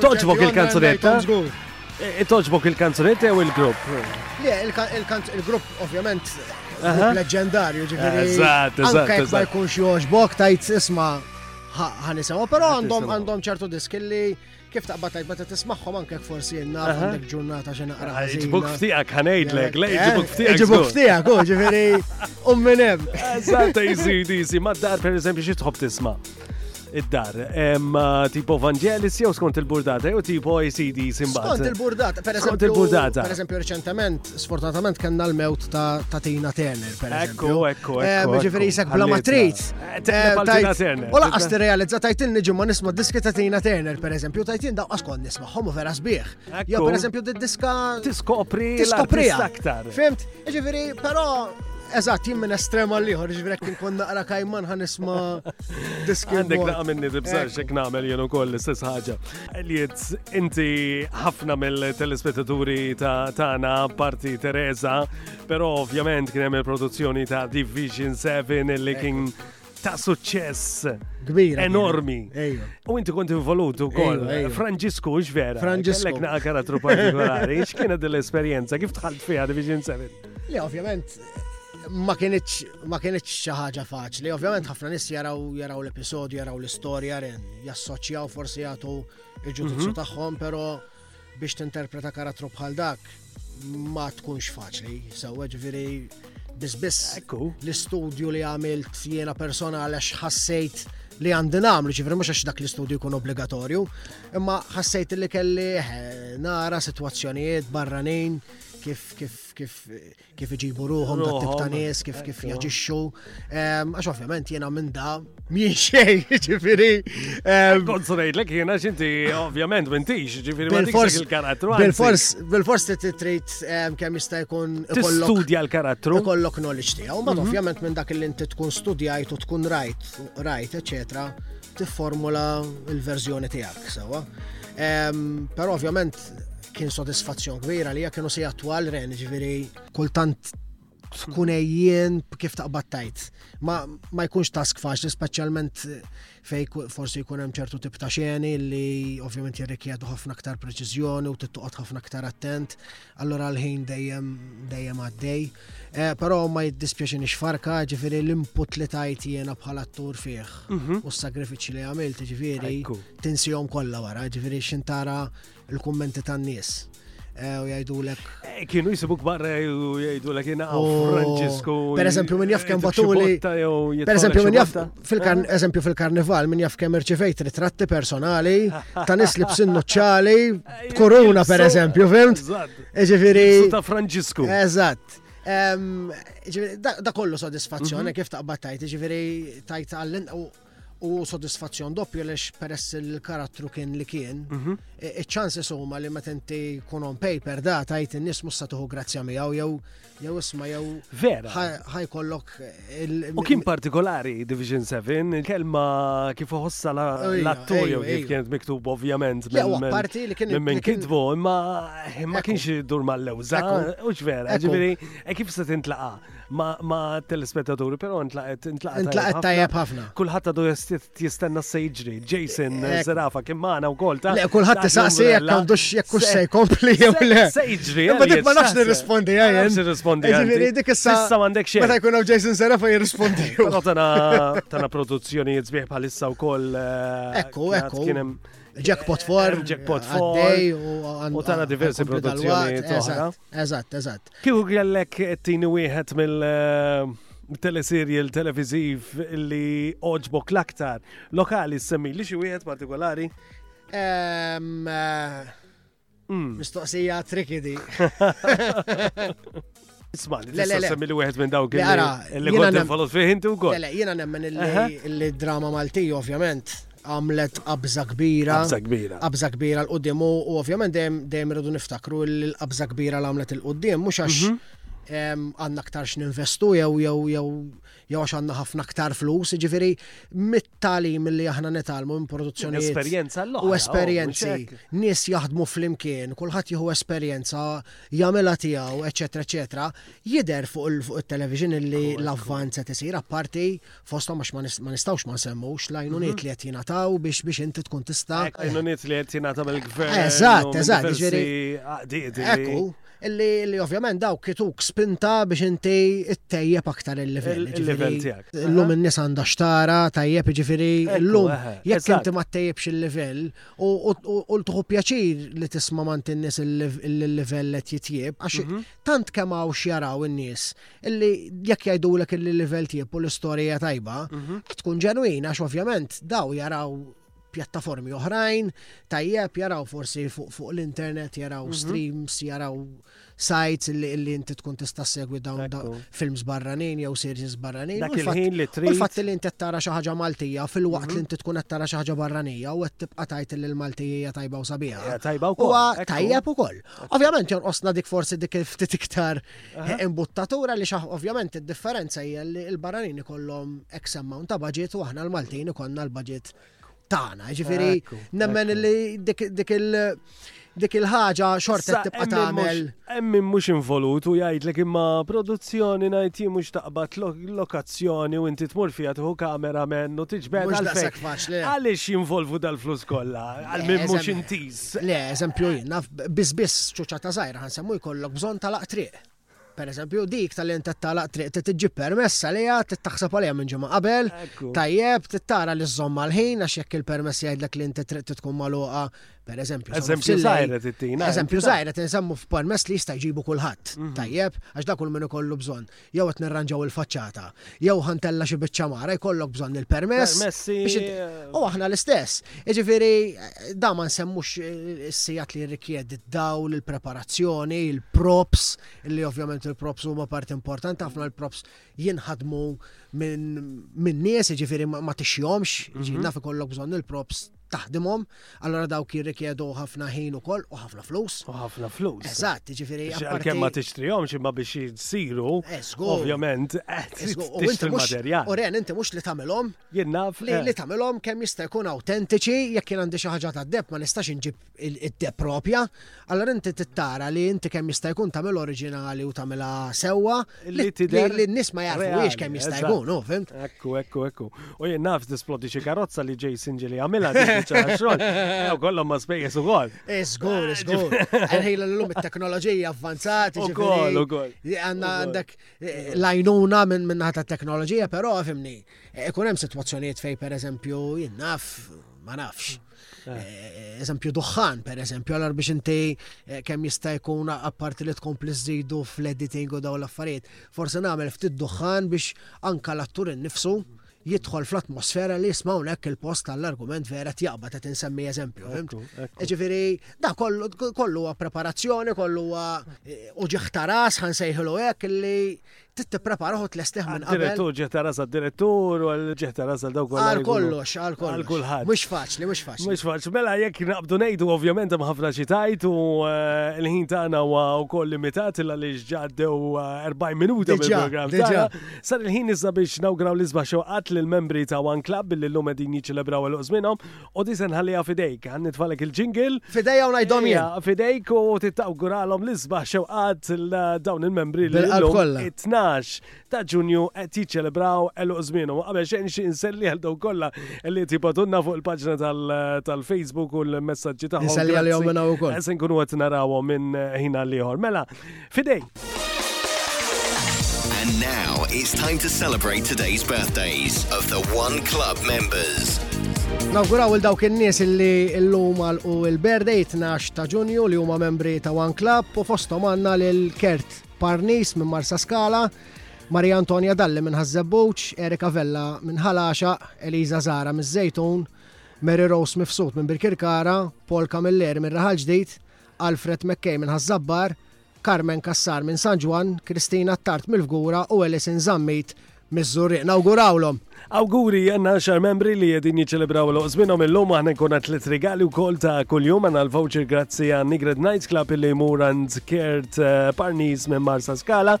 Toġbok il-kanzunetta? Eh, toġbok il-kanzunetta jew il-grupp? Le, il-grupp ovvjament leġendarju ġifiri. Eżatt, eżatt. Anke ma jkunx joġbok tajt isma' ħanisawa, però għandhom għandhom ċertu disk li kif taqba tajt meta tismagħhom anke forsi jenna għandek ġurnata xi naqra. Ah, iġbuk ftijak ħanejdlek, le iġbuk ftijak. Eh, iġbuk ftijak, u ġifiri, u minn hemm. Eżatt, jżid, jżid, ma' dar per eżempju xi tħobb tisma'. id-dar. Uh, tipo Vangelis jew skont il-burdata jew tipo ACD simbat. Skont il-burdata, per eżempju. Skont il-burdata. Per eżempju, reċentament, sfortunatament, kanna l-mewt ta' Tatina Turner, per eżempju. Ekku, ekku, eh, ekku. Ġifiri jisek bla matrit. Eh, eh, u laqas t-realizza tajtin nġu ma nisma diski ta' Tina Turner, per eżempju, tajtin daw askon nisma ħomu vera sbieħ. Jew per eżempju d-diska. Tiskopri. Tiskopri aktar. Fimt? Ġifiri, pero Eżatt, jien minn estrema liħor, ġifieri kien kon naqra kajman ħan isma' diski. Għandek naqa' minni tibżar xek nagħmel jenu koll l-istess ħaġa. Eliet, inti ħafna mill-telespettaturi tagħna parti Teresa, però ovvjament kien hemm il-produzzjoni ta' Division 7 li kien ta' suċċess kbira. Enormi. U inti kont involut ukoll. Franġisku, x'vera. Franġisku. Kellek naqa' karattru partikolari. X'kienet l-esperjenza? Kif tħalt fiha Division 7? Le, ovvjament, ma kienieċ xi ħaġa faċli. Ovvjament ħafna nies jaraw jaraw l-episodju, jaraw l-istorja, jassoċjaw forsi jagħtu il-ġudizzju mhm. tagħhom, però biex tinterpreta karattru bħal dak ma tkunx faċli, sewwa ġifieri biss biss l-istudju li għamilt jiena personali għax ħassejt li għandi namlu, ċifri mux għax dak l-istudju jkun obbligatorju, imma ħassejt li kelli eh, nara situazzjonijiet barranin kif kif kif eh, kif iġibu ruħom ta' tip ta' nies, kif kif jaġixxu. Għax ovvjament jiena minn da minn xej, ġifiri. Kont surajtlek jiena xinti ovvjament minn tix, ġifiri ma tix il-karattru. Bil-fors, bil-fors li titrit kemm jista' jkun. Studja l-karattru. Kollok knowledge tiegħu, ma mhm. ovvjament minn dak li inti tkun studjajt u tkun rajt, rajt, eċetera, tifformula l-verżjoni tiegħek, sewa. Però ovvjament kien sodisfazzjon kbira li kienu si attwal ren, ġviri. Kultant tkun ejjien kif taqbad tajt. Ma, ma jkunx task faċli, speċjalment eh, fej forsi jkun hemm ċertu tip ta' xeni li ovvjament jirrikjedu ħafna aktar preċiżjoni u tittoqgħod ħafna aktar attent. Allora l-ħin dejjem dejjem għaddej. Eh, però ma jiddispjaċini xfarka, ġifiri l-input li tajt jena bħala attur fih mhm. u s-sagrifiċi li għamilt, ġifiri tinsijom kollha wara, ġifiri xintara l-kummenti tan-nies. Eh, u jajdu l-ek. Eh, kienu jisibuk barra u jajdu l-ek jena Franġisku. Per eżempju, minn jaf kem batuli. Per eżempju, minn jaf. Fil-kan, eżempju fil-karnival, min jaf kemm irċivejt ritratti personali, ta' nis li b'sinnu ċali, korona per eżempju, fimt? Ġifiri. Ta' Franġisku. Eżatt. Da kollu soddisfazzjon, mhm. kif taqbad tajt, ġifiri tajt għallin u soddisfazzjon doppju lex peress il-karattru kien li kien. Mhm. Iċ-ċansi summa li ma tenti kun on paper da tajt in-nies mussa tuħu grazzja miegħu jew jew isma jew. Vera. Ħajkollok. U kien partikolari Division 7, kelma kif uħossa l-attur jew kif kienet miktub ovvjament. Parti li kien. Minn kitbu, imma ma kienx dur mal-lewza, u vera, ġibiri, e kif se tintlaqa ma telespettaturi, pero intlaqet intlaqet tajjeb ħafna. Kulħadd għadu jistenna se jiġri. Jason Zerafa kien magħna wkoll ta' Le kulħadd isaqsi jekk għandux jekk hux se jkompli jew le. Se jiġri. Ma dik ma nafx nirrispondi għajn. Nafx nirrispondi. Ġifieri dik issa. Issa m'għandek xejn. Meta jkun hawn Jason Zerafa jirrispondi. Però tana tana produzzjoni sbieħ bħalissa wkoll. Eh, ekku, ekku. Kien hemm Jackpot 4, Jackpot 4, u tana diversi produzzjoni. Eżatt, eżatt. Kieku kellek tini wieħed mill teleserial televiżiv li oġbok l-aktar lokali semmi li xi wieħed partikolari? Ehm, eh, hmm. Mistoqsija triki di. Isma, li tista' semmi li wieħed minn dawk li kont involut fih inti wkoll. Le, jiena nemmen il-drama Malti ovvjament. għamlet qabża kbira. Qabża kbira. Qabża kbira l-qudiem u ovvjament dejjem dejjem irridu niftakru li l-qabża kbira li għamlet il-qudiem mhux għax mhm. għandna aktar x'ninvestu jew jew jew jew għax għandna ħafna aktar flus, ġifieri mit-talim li aħna nitalmu minn produzzjoni. Esperjenza l U oh, esperjenzi. Nies jaħdmu flimkien, kulħadd jieħu esperjenza, jagħmilha tiegħu, eċetera, eċetera. Jidher fuq il-television li l-avvanza tisir apparti fostom għax ma nistawx ma nsemmux l-għajnuniet mhm. li qed jingħataw biex biex inti tkun tista' għajnuniet li qed jingħataw mill-gvern. Eżatt, eżatt, ġifieri. Ekku, illi li ovvjament daw kituk spinta biex inti ttejjeb aktar il-livell. Il-livell tiegħek. Illum in-nies għandha xtara tajjeb ġifieri illum jekk inti ma ttejjebx il-livell u tuħu pjaċir li tisma' mant in-nies il-livell qed jitjieb għax mhm. tant kemm hawn x'jaraw in-nies illi jekk jgħidulek illi l-livell tiegħu u l-istorija tajba, mhm. qed tkun ġenwina għax ovvjament daw jaraw pjattaformi oħrajn, tajjeb jaraw forsi fuq l-internet, jaraw mhm. streams, jaraw sites illi inti tkun tista' segwi dawn films barranin jew series barranin. Dak il-ħin li trid. Il-fatt li inti tara xi ħaġa Maltija fil-waqt li mhm. inti tkun qed tara xi ħaġa barranija u qed tibqa' tajt li l-Maltija hija tajba u sabiħa. Tajba wkoll. Huwa tajjeb ukoll. Ovvjament jonqosna dik forsi dik ftit iktar Imbuttatura li xaħ ovvjament id-differenza hija li l-barranin ikollhom X amount ta' budget u aħna l-Maltin ikollna l-budget tagħna. Ġifieri nemmen li dik il- dik il-ħaġa xorta tibqa' tagħmel. Hemm mhux involut u jgħidlek imma produzzjoni ngħid jien mhux taqbad lokazzjoni u inti tmur fiha tieħu kamera menn u tiġbed għalfejn. Għaliex jinvolvu dal-flus kollha għal min mhux intiż. Le, eżempju jien, naf biss biss ċuċata żgħira ħansemmu jkollok bżonn ta' laqtriq. Per eżempju, dik tal-int tal-laq triq t tiġi permessa li għad taħseb għalija minn ġimgħa qabel, tajjeb, tara li żomm mal-ħin għax jekk il-permess jgħidlek li inti triq tkun magħluqa, per eżempju. Eżempju żgħira tittina. Eżempju żgħira tinsemmu f'permess li jista' jġibu kulħadd. Mhm. Tajjeb, għax dak kull min ikollu bżonn. jew qed nirranġaw il-faċċata, jew ħa ntella' xi biċċa mara, jkollok bżonn il-permess. Permessi. biex int- eh, U aħna l-istess. Jiġifieri da ma nsemmux eh, is-sigħat li jirrikjedi d-dawl, il-preparazzjoni, il-props, li ovvjament il-props huma parti importanti, ħafna l-props jinħadmu minn min nies, jiġifieri ma ma tixjomx, ġi naf ikollok bżonn il-props taħdimhom, allora dawk jirrikjedu ħafna ħin ukoll u ħafna flus. U ħafna flus. Eżatt, ġifieri. Għalkemm ma tixtrihom imma biex jsiru. Eh, ovvjament, eh, tixtri materjal. U ren inti mhux li tagħmilhom. Jien naf. Li eh. tagħmilhom kemm jista' jkun awtentiċi jekk jien għandi xi ħaġa tad-deb ma nistax inġib id-deb propja Allura inti tittara li inti kemm jista' jkun tagħmel oriġinali u tagħmilha sewwa li tidher li n-nies ma jafux kemm jista' jkun, u fimt? Ekku, ekku, ekku. U jien naf displodi xi karozza li ġej sinġi li għamilha xogħol. Ew kollhom ma spejjeż ukoll. Iżgur, iżgur. Ħejla l-lum it-teknoloġija avvanzati. Ukoll, ukoll. Għandna għandek eh, lajnuna minn ħata teknoloġija, però fimni, ikun hemm sitwazzjonijiet fej pereżempju jien naf ma nafx. Eh, eżempju duħħan, per eżempju, għalar biex inti eh, kemm jista' jkun apparti li tkompli żidu fl-editing u daw l-affarijiet. Forse nagħmel ftit duħħan biex anka l-attur innifsu jidħol fl-atmosfera li jisma' hawnhekk il-post tal-argument vera tjaqba ta' tinsemmi eżempju. Ġifieri, da kollu huwa preparazzjoni, kollu huwa eh, uġiħ ta' ras ħansejħilu hekk li Trid tipprepara u tlestih minn qabel. Direttur ġieħ ta' rasa direttur u ġieħ ta' rasa daw kollha. Għal kollox, għal kollox. Għal kulħadd. Mhux faċli, mhux faċli. Mhux faċli. Mela jekk naqbdu ngħidu ovvjament hemm ħafna xi tajt u eh, l-ħin tagħna huwa wkoll limitat illa li ġġaddew 40 eh, minuta mill-programm tagħna. Sar il-ħin iżda biex nawgraw l-isbaħ xewqat lill-membri ta' One Club billi llum qegħdin jiċċelebraw għal żmienhom U di se nħalliha f'idejk, ħa nitfalek il-jingle. F'idejja u ngħidhom jien. Ejja, F'idejk u tittawguralhom l-isbaħ xewqat l dawn il-membri li Bil-qalb llum kollha. it-12 ta' Ġunju qed jiċċelebraw eluq żmienhom. U Qabel xejn nixtieq inselli għal dawn kollha li qed jibgħatulna fuq il-paġna tal- tal-Facebook u l-messaġġi tagħhom. Inselli għalihom Grazzi. minn hawn ukoll. Eh, Se nkunu qed narawhom minn ħin għal ieħor. Mela, F'idej! And now it's time to celebrate today's birthdays of the One Club members. Nawguraw il dawk in-nies illi illum għal u l-birthday 12 ta' Ġunju li huma membri ta' One Club u fosthom għandna lil Kert Parnis minn Marsa Skala, Maria Antonia Dalli minn Ħażebbuċ, Erika Vella minn Ħalaxa, Eliza Zara miż-Żejtun, Mary Rose Mifsud minn Birkirkara, Paul Camilleri minn Raħal Ġdid, Alfred McKay minn Ħaż-Żabbar, Carmen Cassar minn San Ġwann, Christine Attard mill-Fgura u Alison Zammit miż-Żurrieq. Nawgurawlhom! Awguri għanna xar membri li jedin jiċelebraw l oqsbinom il-lum għanna nkuna tlet regali u kol ta' kull-jum għanna l-voucher grazzi għan Nigred Night Club li jmur għand Kert eh, Parnis minn Marsa Skala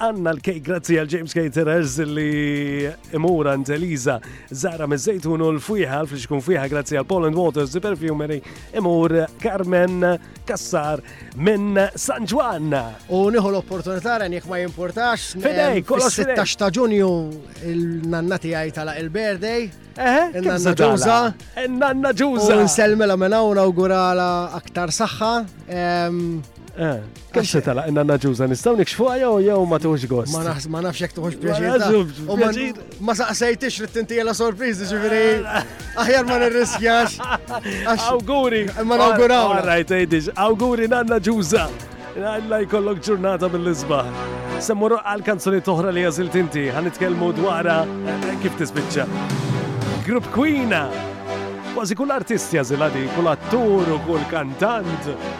għanna l-kej grazzi għal James Caterers li jmur għand Eliza Zara Mizzejtun u l-Fwiħa l-Flixkun Fwiħa grazzi għal Poland Waters di Perfumery imur Carmen Kassar minn San Ġwan. U nieħu l-opportunità ren jekk ma jimportax. Fidej, kollox 16 ta' Ġunju il-nanna tiegħi tala il-birthday. Eh, nanna ġuża. Eh, nanna ġuża. Nsellmela minn hawn awgurala aktar saħħa. Eh. Kemm se tala' inna naġuża nistgħu nikxfuha jew jew ma tuħx gost. Ma naħs ma nafx jekk tuħx pjaċir. Ma saqsejtix li tinti jela sorpriżi ġifieri. Aħjar ma nirriskjax. Awguri. Ma nawguraw. Rajt tgħidix, awguri nanna ġuża. Alla jkollok ġurnata mill-isbaħ. Semmuru għal kanzoni toħra li għazil tinti, għan itkelmu dwara eh, kif tispiċċa. Grupp Queen. Kważi kull artist jażilha di, kull attur u kull kantant.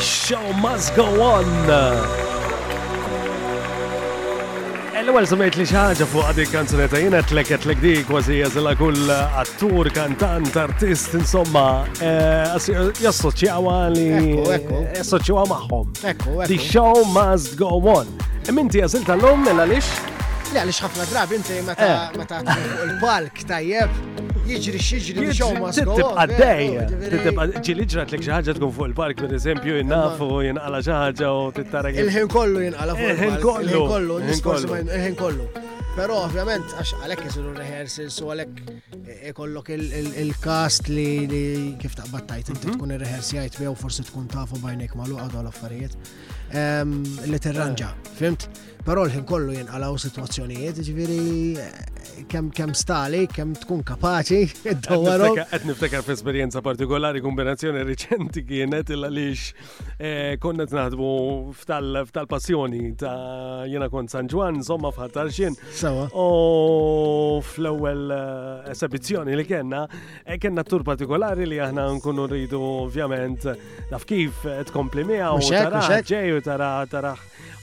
Show must go on. L-ewwel semmejt li xi ħaġa fuq dik kanzunetta jiena tleket lek di kważi jażilha kull attur, kantant, artist, insomma, eh, jassoċjawha li jassoċjawha magħhom. The show must go on. Minti jażilta l-lum mela lix? Le, għalix ħafna drabi inti meta eh. meta fuq il-palk tajjeb, jiġri xiġri li xaw ma skow. Tibqa d-dej. Ġili ġrat l-ek xaħġa tkun fuq il-park, per eżempju, jinnafu, jinqala xaħġa u tittara. Il-ħin kollu jinqala fuq il-park. Il-ħin kollu. Il-ħin kollu. Il-ħin kollu. Pero ovvjament, għax għalek jisiru rehearsals u għalek ikollok il-cast li kif taqbad tajt, inti mhm. tkun il-rehearsi għajt miegħu forsi tkun tafu bajnek malu għadu għal-affarijiet. Ehm, li terranġa, fimt? Però l-ħin kollu jinqalaw situazzjonijiet, ġviri eh, kem, kem stali, kem tkun kapaċi, id-dawwarom. Għet niftakar f-esperienza partikolari kombinazzjoni reċenti kienet illa lix eh, konna t-naħdbu f'tal-passjoni ta' jena kont San Ġwan, zomma fħattar xin. Sawa. U fl-ewel eh, esebizjoni li kena, kena tur partikolari li aħna nkunu rridu ovvjament daf kif tkompli miegħu, tara ġej u tara tara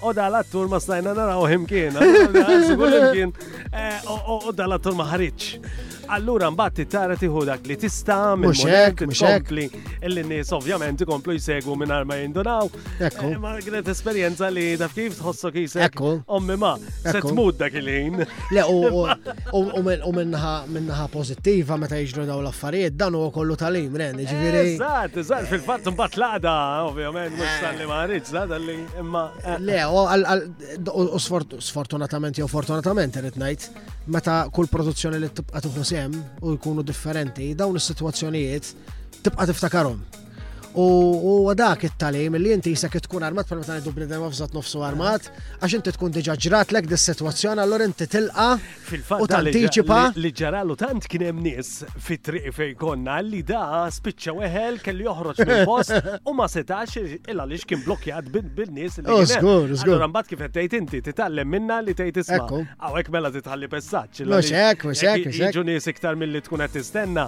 U dal-attur ma stajna naraw himkien, himkien, u dal-attur ma ħriċ. Allura mbagħad tara tieħu dak li tista' mhux hekk, mhux hekk li n-nies ovvjament ikomplu jsegwu mingħajr ma jindunaw. Ekku. Eh, ma kienet esperjenza li taf kif tħossok jisek. Ekku. Ommi ma, se tmut dak il-ħin. Le, u minnaħa pożittiva meta jiġru daw l-affarijiet, dan huwa kollu tal-im, ren, ġifieri. Eżatt, eżatt, fil-fatt mbagħad laqda, ovvjament, mhux eh. Ma rridx da dalli imma. Eh. Le, u sfortunatament jew fortunatament irrid ngħid, meta kull produzzjoni li tibqa' tieħu sem u jkunu differenti, dawn is-sitwazzjonijiet tibqa' tiftakarhom. U dak it-talim li inti jisek tkun armat pal meta ngħidu bnedem afżat nofsu armat, għax inti tkun diġà ġratlek dis-sitwazzjoni, allura inti tilqa' u tantiċipa. Li ġaralu tant kien hemm nies fit-triq fejn konna li da spiċċa weħel kelli joħroġ mill-post u ma setax il għaliex kien blokkjat bin-nies li. Oh, żgur, żgur. Allura mbagħad kif qed tgħid inti titgħallem minna li tgħid isma'. Hawnhekk mela titħalli pessaġġ. Mhux hekk, mhux hekk. Jiġu nies iktar milli tkun qed tistenna.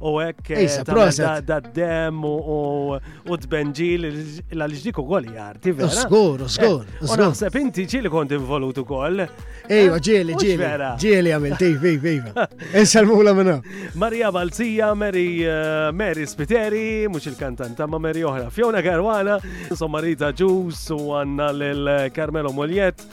u hekk eh, da dem u tbenġil għaliex dik ukoll hija arti vera. Skur, skur. Eh, u naħseb inti ġieli kont involut ukoll. Ejwa, eh, ġieli, ġieli. Ġieli għamil, tejf, tejf, tejf. Insalmula minna. Maria Balzija, Mary Mary Spiteri, mhux il-kantanta ma' Mary oħra. Fiona Garwana, insomma Rita Ġus u għanna l Carmelo Moliet.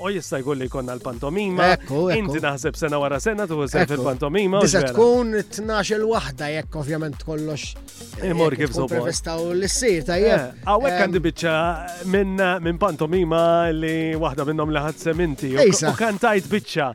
O jista' jkun li jkollna l-pantomima. Ekku, ekku. Inti naħseb sena wara sena tu sem Ekku. fil-pantomima. u Disa ġvera. tkun 12 il-wahda jekk ovvjament kollox. Imur jekk kif tkun suppost. prevista u l-sir tajjeb. Eh, Għawek Em, għandi bicċa minn minn pantomima li waħda minnom li ħadsem inti. u- Ejsa. U kantajt bicċa.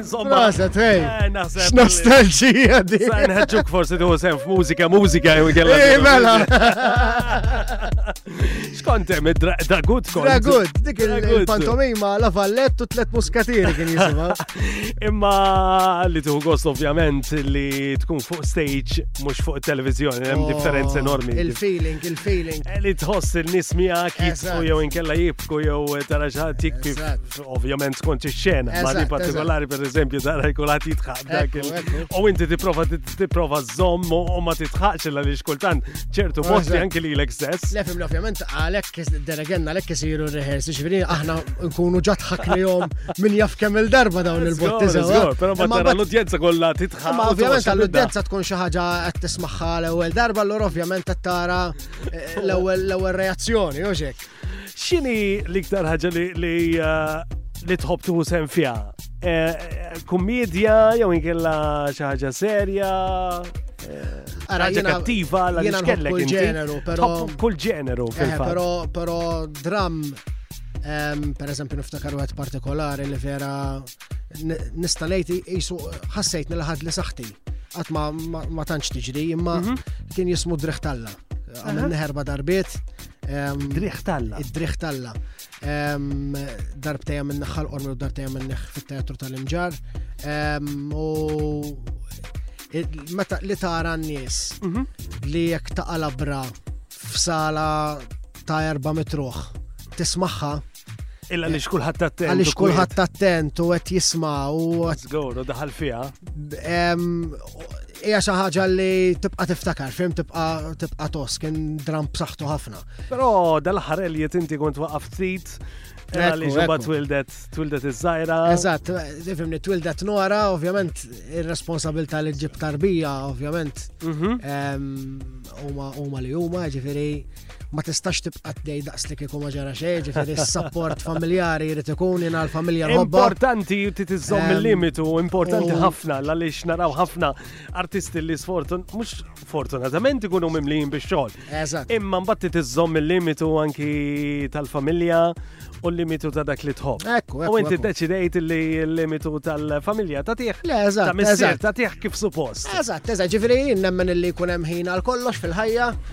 Insomma, Proset, hej. eh, naħseb li- X'nostalġija di. Sa' nħedġuk forsi tuħu sem f'mużika, mużika, jew kella. Eh, mela. Xkont hemm id-dra- dragut kont. Dragut, dik il- Dragut. il-pantomima, la vallett u tlet muskatieri kien jisimha. Imma li tuħu gost ovvjament li tkun fuq stage mhux fuq televizjoni hemm differenza enormi. Oh, Il-feeling, il-feeling. Li tħoss il-nis miegħek jitfu jew inkella jibku jew tara xi ħadd jikfi ovvjament skont ix-xena, ma din partikolari pereżempju tara kulħadd jitħaq dak u inti tipprova tipprova żomm u ma titħaqx illa li xkultant ċertu mostri anki lilek stess. Lefim ovvjament għalhekk deregenna għalhekk isiru r-rehersi, ġifieri aħna nkunu ġat ħaknihom min jaf kemm il-darba dawn il-botti. Però ma tara l-udjenza kollha Ma ovvjament għall-udjenza tkun xi ħaġa qed tismagħha l-ewwel darba, allura ovvjament qed tara eh, l-ewwel reazzjoni, jew xek. X'inhi l-iktar ħaġa li li eh, tħobb tuħu sem fiha? Eh, kummedja jew inkella xi ħaġa serja? Ara, ħaġa kattiva la li xkellek. Kull ġeneru, però. Kull ġeneru, però, però dram, per eżempju, niftakar wieħed partikolari li vera nista' ngħid qisu ħassejtni li ħadli saħti. Qatt ma tantx tiġri imma mhm. kien jismu driħ talla. Għamilni ħerba darbiet. Driħ talla. Id-driħ talla. Darbtej għamil naħħal qormi u darbtej għamil naħ fit-teatru tal-imġar. U meta li tara n-nies mhm. li jekk ta' alabra f'sala ta' erba mitruħ tismaħħa Illa għaliex kulħadd attent. Għaliex kulħadd attent u qed jisma' u. Żgur, u daħal fiha. Hija xi ħaġa li tibqa' tiftakar, fim tibqa' tibqa' tos kien dram b'saħħtu ħafna. Però dal-aħħar Elliot inti kont waqaf ftit Għalli ġuba twildet, twildet iż-żajra. Eżatt, fimni twildet nora, ovvjament, il-responsabilta li ġib tarbija, ovvjament, mhm. huma li huma, ġifiri, ma tistax tibqa' tgħid daqs li kieku ma ġara xejn, ġifieri s-sapport familjari jrid ikun jien għall-familja nħobba. Importanti titiżżomm ehm, il-limitu, importanti ħafna għaliex naraw ħafna artisti li sfortun mhux fortunatament ikunu mimlijin biex xogħol. Eżatt. Imma mbagħad titiżżomm il-limitu anki tal-familja u l-limitu ta' dak li tħobb. Ekku, U inti deċidejt li l-limitu tal-familja ta' tiħ. Le, eżatt. Ta' missier ta' tiħ kif suppost. Eżatt, eżatt, ġifieri nemmen li jkun hemm ħin għal kollox fil-ħajja,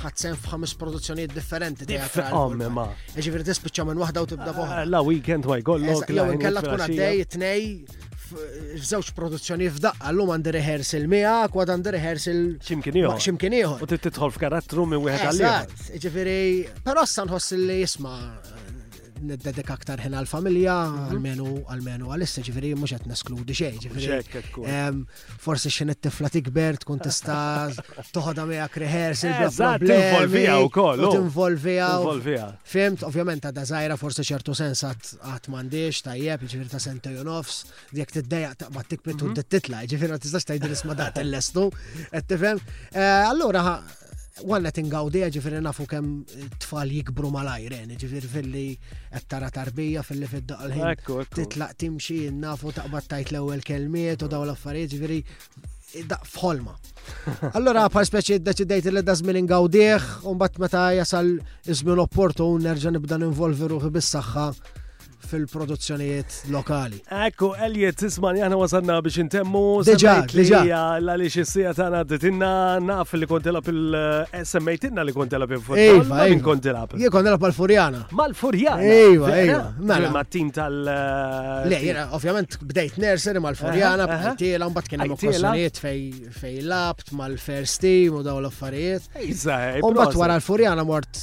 ħadd sehem f'ħames produzzjonijiet differenti teatrali. Ommi ma. Jiġifieri tispiċċa minn waħda u tibda fuq. La weekend ma jkollok. Jew inkella tkun għaddej tnej f'żewġ produzzjoni f'daqqa llum għandi rehearsal miegħek u għandi rehearsal x'imkien ieħor. X'imkien ieħor. U titħol f'karattru minn wieħed għal Eżatt, jiġifieri, però issa nħoss li jisma' niddedika aktar ħin għal-familja, mhm. għal-menu, għal-menu għal-issa ġifiri, mux għet neskludi xej, ġifiri. forsi xi tifla tikber tkun tista' toħodha miegħek rehearsal bla Eżatt, problemi. tinvolviha wkoll, u oh. tinvolviha. u- Involviha. Fimt, ovvjament għadha żgħira forsi ċertu sens għat għat m'għandix tajjeb, ġifieri ta' sentej u nofs, jekk tiddejjaq taqbad tikbit u titla, ġifieri ma tistax tgħid li isma' dat il-lestu, qed tifhem. Eh, Allura ħa- Għanna tingawdija ġifiri nafu kem tfal jikbru mal-ajren, eh, ġifiri fil-li għattara tarbija fil-li fil-daqqa l-ħin. Titlaq timxi, nafu taqbat tajt l-ewel kelmiet u daw l-affarijiet, ġifiri fħolma. Allora, par speċi id-deċidejt li da zmin ingawdiħ, un bat meta jasal izmin opportun, nerġa nibda ninvolvi ruħi bis-saxħa fil-produzzjonijiet lokali. Ekku, Elliot, tisma li aħna wasanna biex intemmu. Deġa, deġa. Għalix jessija tana d-dinna naf li kontela pil-SMA tinna li kontela pil-futbol. Ejva, ejva. Kontela pil. Jie kontela pal-Furjana. Mal-Furjana. Ejva, ejva. Mela. Ma tim tal. Eh, Le, jena, ovvjament, bdejt nursery mal-Furjana, bħajtila, un bat kien hemm okkazjonijiet fej labt mal-first team u daw l-affarijiet. Ejza, ejza. Un bat wara l-Furjana mort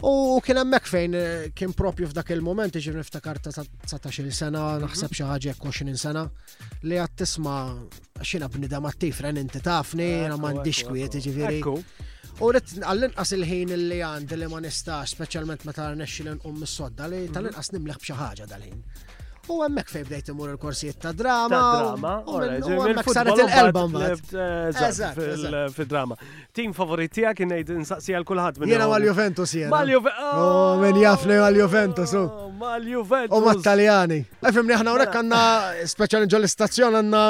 U kien hemmhekk fejn eh, kien propju f'dak il-moment iġi niftakar ta' 19 sena, mhm. naħseb xi ħaġa 20 sena li għad tisma' xina bnidem attiv ren inti tafni, jiena m'għandix kwiet iġifieri. U rrit għall-inqas il-ħin li għandi li ma nistax, speċjalment meta rnexxi l nqum mis-sodda li mhm. tal-inqas nimleħ b'xi ħaġa dal-ħin. U għemmek fej bdejt imur il-korsijiet ta' drama. Ta' drama, u għemmek saret il-elba mbagħad. Eżatt, fil-drama. Team favorit tiegħek ngħid insaqsi għal kulħadd minn. Jiena mal-Juventus jiena. Mal-Juventus. Oh, oh, min jafni mal-Juventus. Oh. Mal-Juventus. U mat-Taljani. Efimni aħna hawnhekk mela. għandna speċjali ġol istazzjon għandna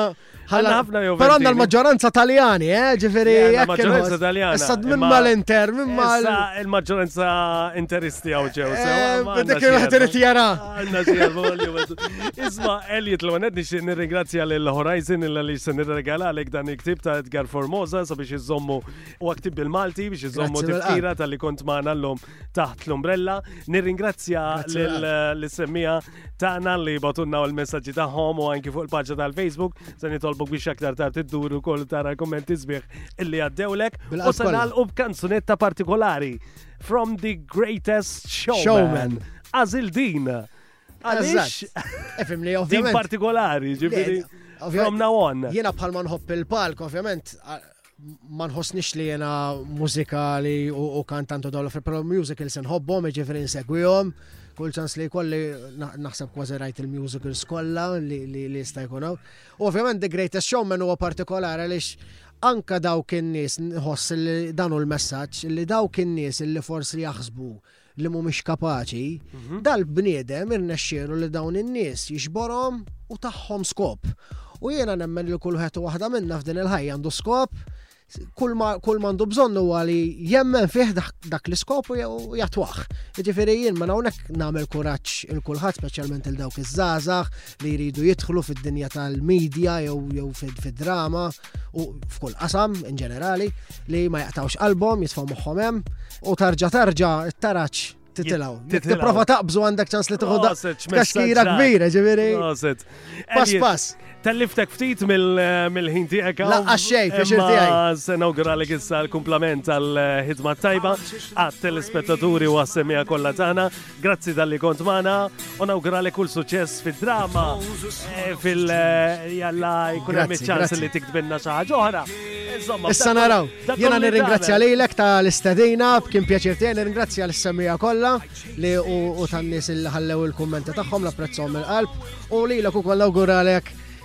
ħalla ħafna Juventus. Però għandna l-maġġoranza Taljani, eh, ġifieri. Maġġoranza Taljana. Issa minn mal-Inter, minn mal. Il-maġġoranza Interisti hawn ġew. Eh, dik il-ħadd irid jara. Għanna ġi għal-volju. Isma, Elliot l-għanet nix nirringrazzja l-Horizon illa li se nirregala għalek dan il-ktib ta' Edgar Formosa sabiex iżommu u għaktib bil-Malti biex iżommu tifkira tal-li kont maħna l-lum taħt l-umbrella. Nirringrazzja l-semmija taħna li batunna u l-messagġi taħħom u anki fuq il-pagġa tal-Facebook se nitolbuk biex aktar tar tiddur u koll tara kommenti zbieħ illi għaddewlek u sanal u b'kanzunetta partikolari. From the greatest showman. Showman. Għazil din. Għalix. Efim li Din partikolari, ġifiri. From now on. Jena bħal ma nħobb il-palk, ovvjament, ma nħossnix li jena mużikali u kantantu dawla fil pero musical se nħobbhom, ġifiri nsegwihom. Kull ċans li kolli naħseb kważi rajt il-musicals kollha li jista' jkun hawn. Ovvjament The Greatest Showman huwa partikolari għaliex Anke dawk in-nies, nħoss li dan hu l-messaġġ, li dawk in-nies li forsi jaħsbu li mhumiex kapaċi, mhm. dal-bniedem irnexxielu li dawn in-nies jixborhom u tagħhom skop. U jiena nemmen li kull wieħed u waħda minna f'din il-ħajja għandu skop, kull ma għandu bżonn huwa li jemmen fih dak l-iskop u jatwaħ. Jiġifieri jien ma hawnhekk nagħmel kuraġġ il kulħadd speċjalment il dawk iż-żgħażagħ, li jridu jidħlu fid-dinja tal-medja jew fid-drama u f'kull qasam in ġenerali li ma jaqtawx qalbhom, jitfgħu moħħhom hemm u tarġa tarġa taraċ titilaw. Tipprova taqbżu għandek ċans li tieħu daqskira kbira, ġifieri. Pass pass. Telliftek ftit mill-ħin tiegħek. Laqqa xej, pjaċir tiegħi. Se nawguralek issa l-kumplament tal-ħidma tajba għat-telespettaturi u għas-semija kollha tagħna. Grazzi tal-li kont maħna, u nawguralek kull suċess fil-drama, eh, fil-jalla eh, jkun hemm ċans li tiktbinna xi ħaġa oħra. Issa naraw, jena nirringrazzja lejlek ta' l-istadina, b'kim pjaċir tiegħi nirringrazzja l-semija kollha li u tan-nies il ħallew il-kummenti tagħhom l-apprezzhom il-qalb u lilek ukoll nawguralek